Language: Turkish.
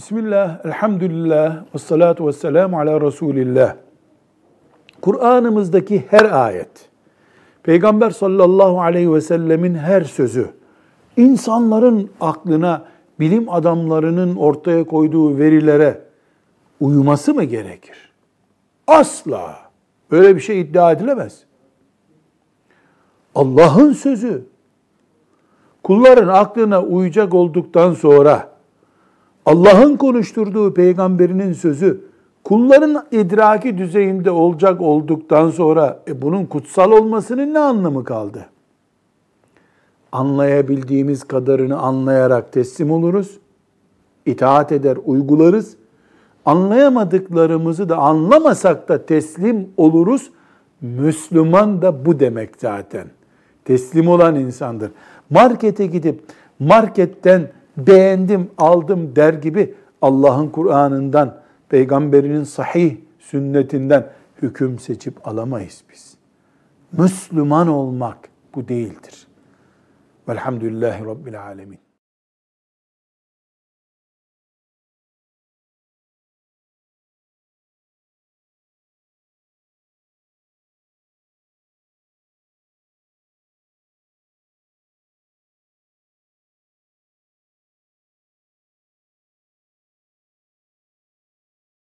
Bismillah, elhamdülillah, ve salatu ve selamu ala Resulillah. Kur'an'ımızdaki her ayet, Peygamber sallallahu aleyhi ve sellemin her sözü, insanların aklına, bilim adamlarının ortaya koyduğu verilere uyuması mı gerekir? Asla. Böyle bir şey iddia edilemez. Allah'ın sözü, kulların aklına uyacak olduktan sonra, Allah'ın konuşturduğu peygamberinin sözü kulların idraki düzeyinde olacak olduktan sonra e, bunun kutsal olmasının ne anlamı kaldı? Anlayabildiğimiz kadarını anlayarak teslim oluruz. itaat eder, uygularız. Anlayamadıklarımızı da anlamasak da teslim oluruz. Müslüman da bu demek zaten. Teslim olan insandır. Markete gidip marketten beğendim, aldım der gibi Allah'ın Kur'an'ından, peygamberinin sahih sünnetinden hüküm seçip alamayız biz. Müslüman olmak bu değildir. Velhamdülillahi Rabbil Alemin.